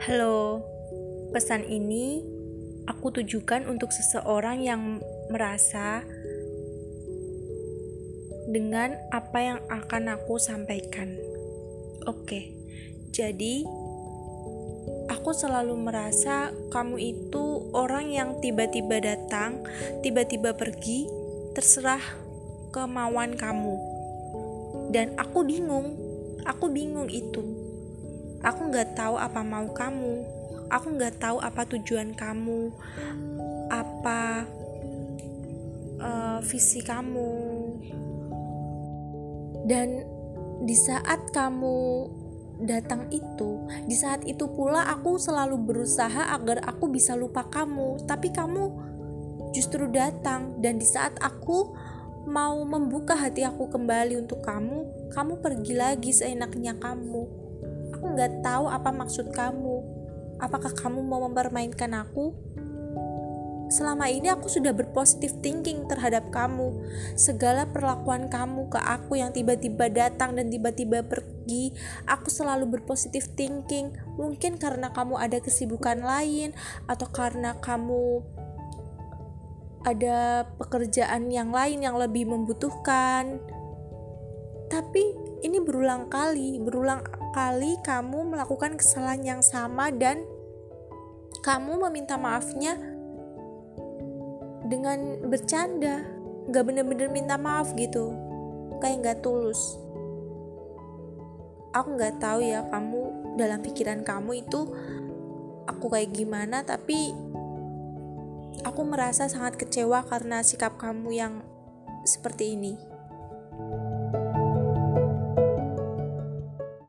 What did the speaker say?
Halo, pesan ini aku tujukan untuk seseorang yang merasa dengan apa yang akan aku sampaikan. Oke, jadi aku selalu merasa kamu itu orang yang tiba-tiba datang, tiba-tiba pergi, terserah kemauan kamu. Dan aku bingung, aku bingung itu. Aku nggak tahu apa mau kamu, aku nggak tahu apa tujuan kamu, apa uh, visi kamu. Dan di saat kamu datang itu, di saat itu pula aku selalu berusaha agar aku bisa lupa kamu, tapi kamu justru datang dan di saat aku mau membuka hati aku kembali untuk kamu, kamu pergi lagi seenaknya kamu. Aku nggak tahu apa maksud kamu. Apakah kamu mau mempermainkan aku? Selama ini aku sudah berpositif thinking terhadap kamu. Segala perlakuan kamu ke aku yang tiba-tiba datang dan tiba-tiba pergi, aku selalu berpositif thinking. Mungkin karena kamu ada kesibukan lain atau karena kamu ada pekerjaan yang lain yang lebih membutuhkan. Tapi ini berulang kali, berulang kali kamu melakukan kesalahan yang sama dan kamu meminta maafnya dengan bercanda. Nggak bener-bener minta maaf gitu. Kayak nggak tulus. Aku nggak tahu ya kamu dalam pikiran kamu itu aku kayak gimana tapi aku merasa sangat kecewa karena sikap kamu yang seperti ini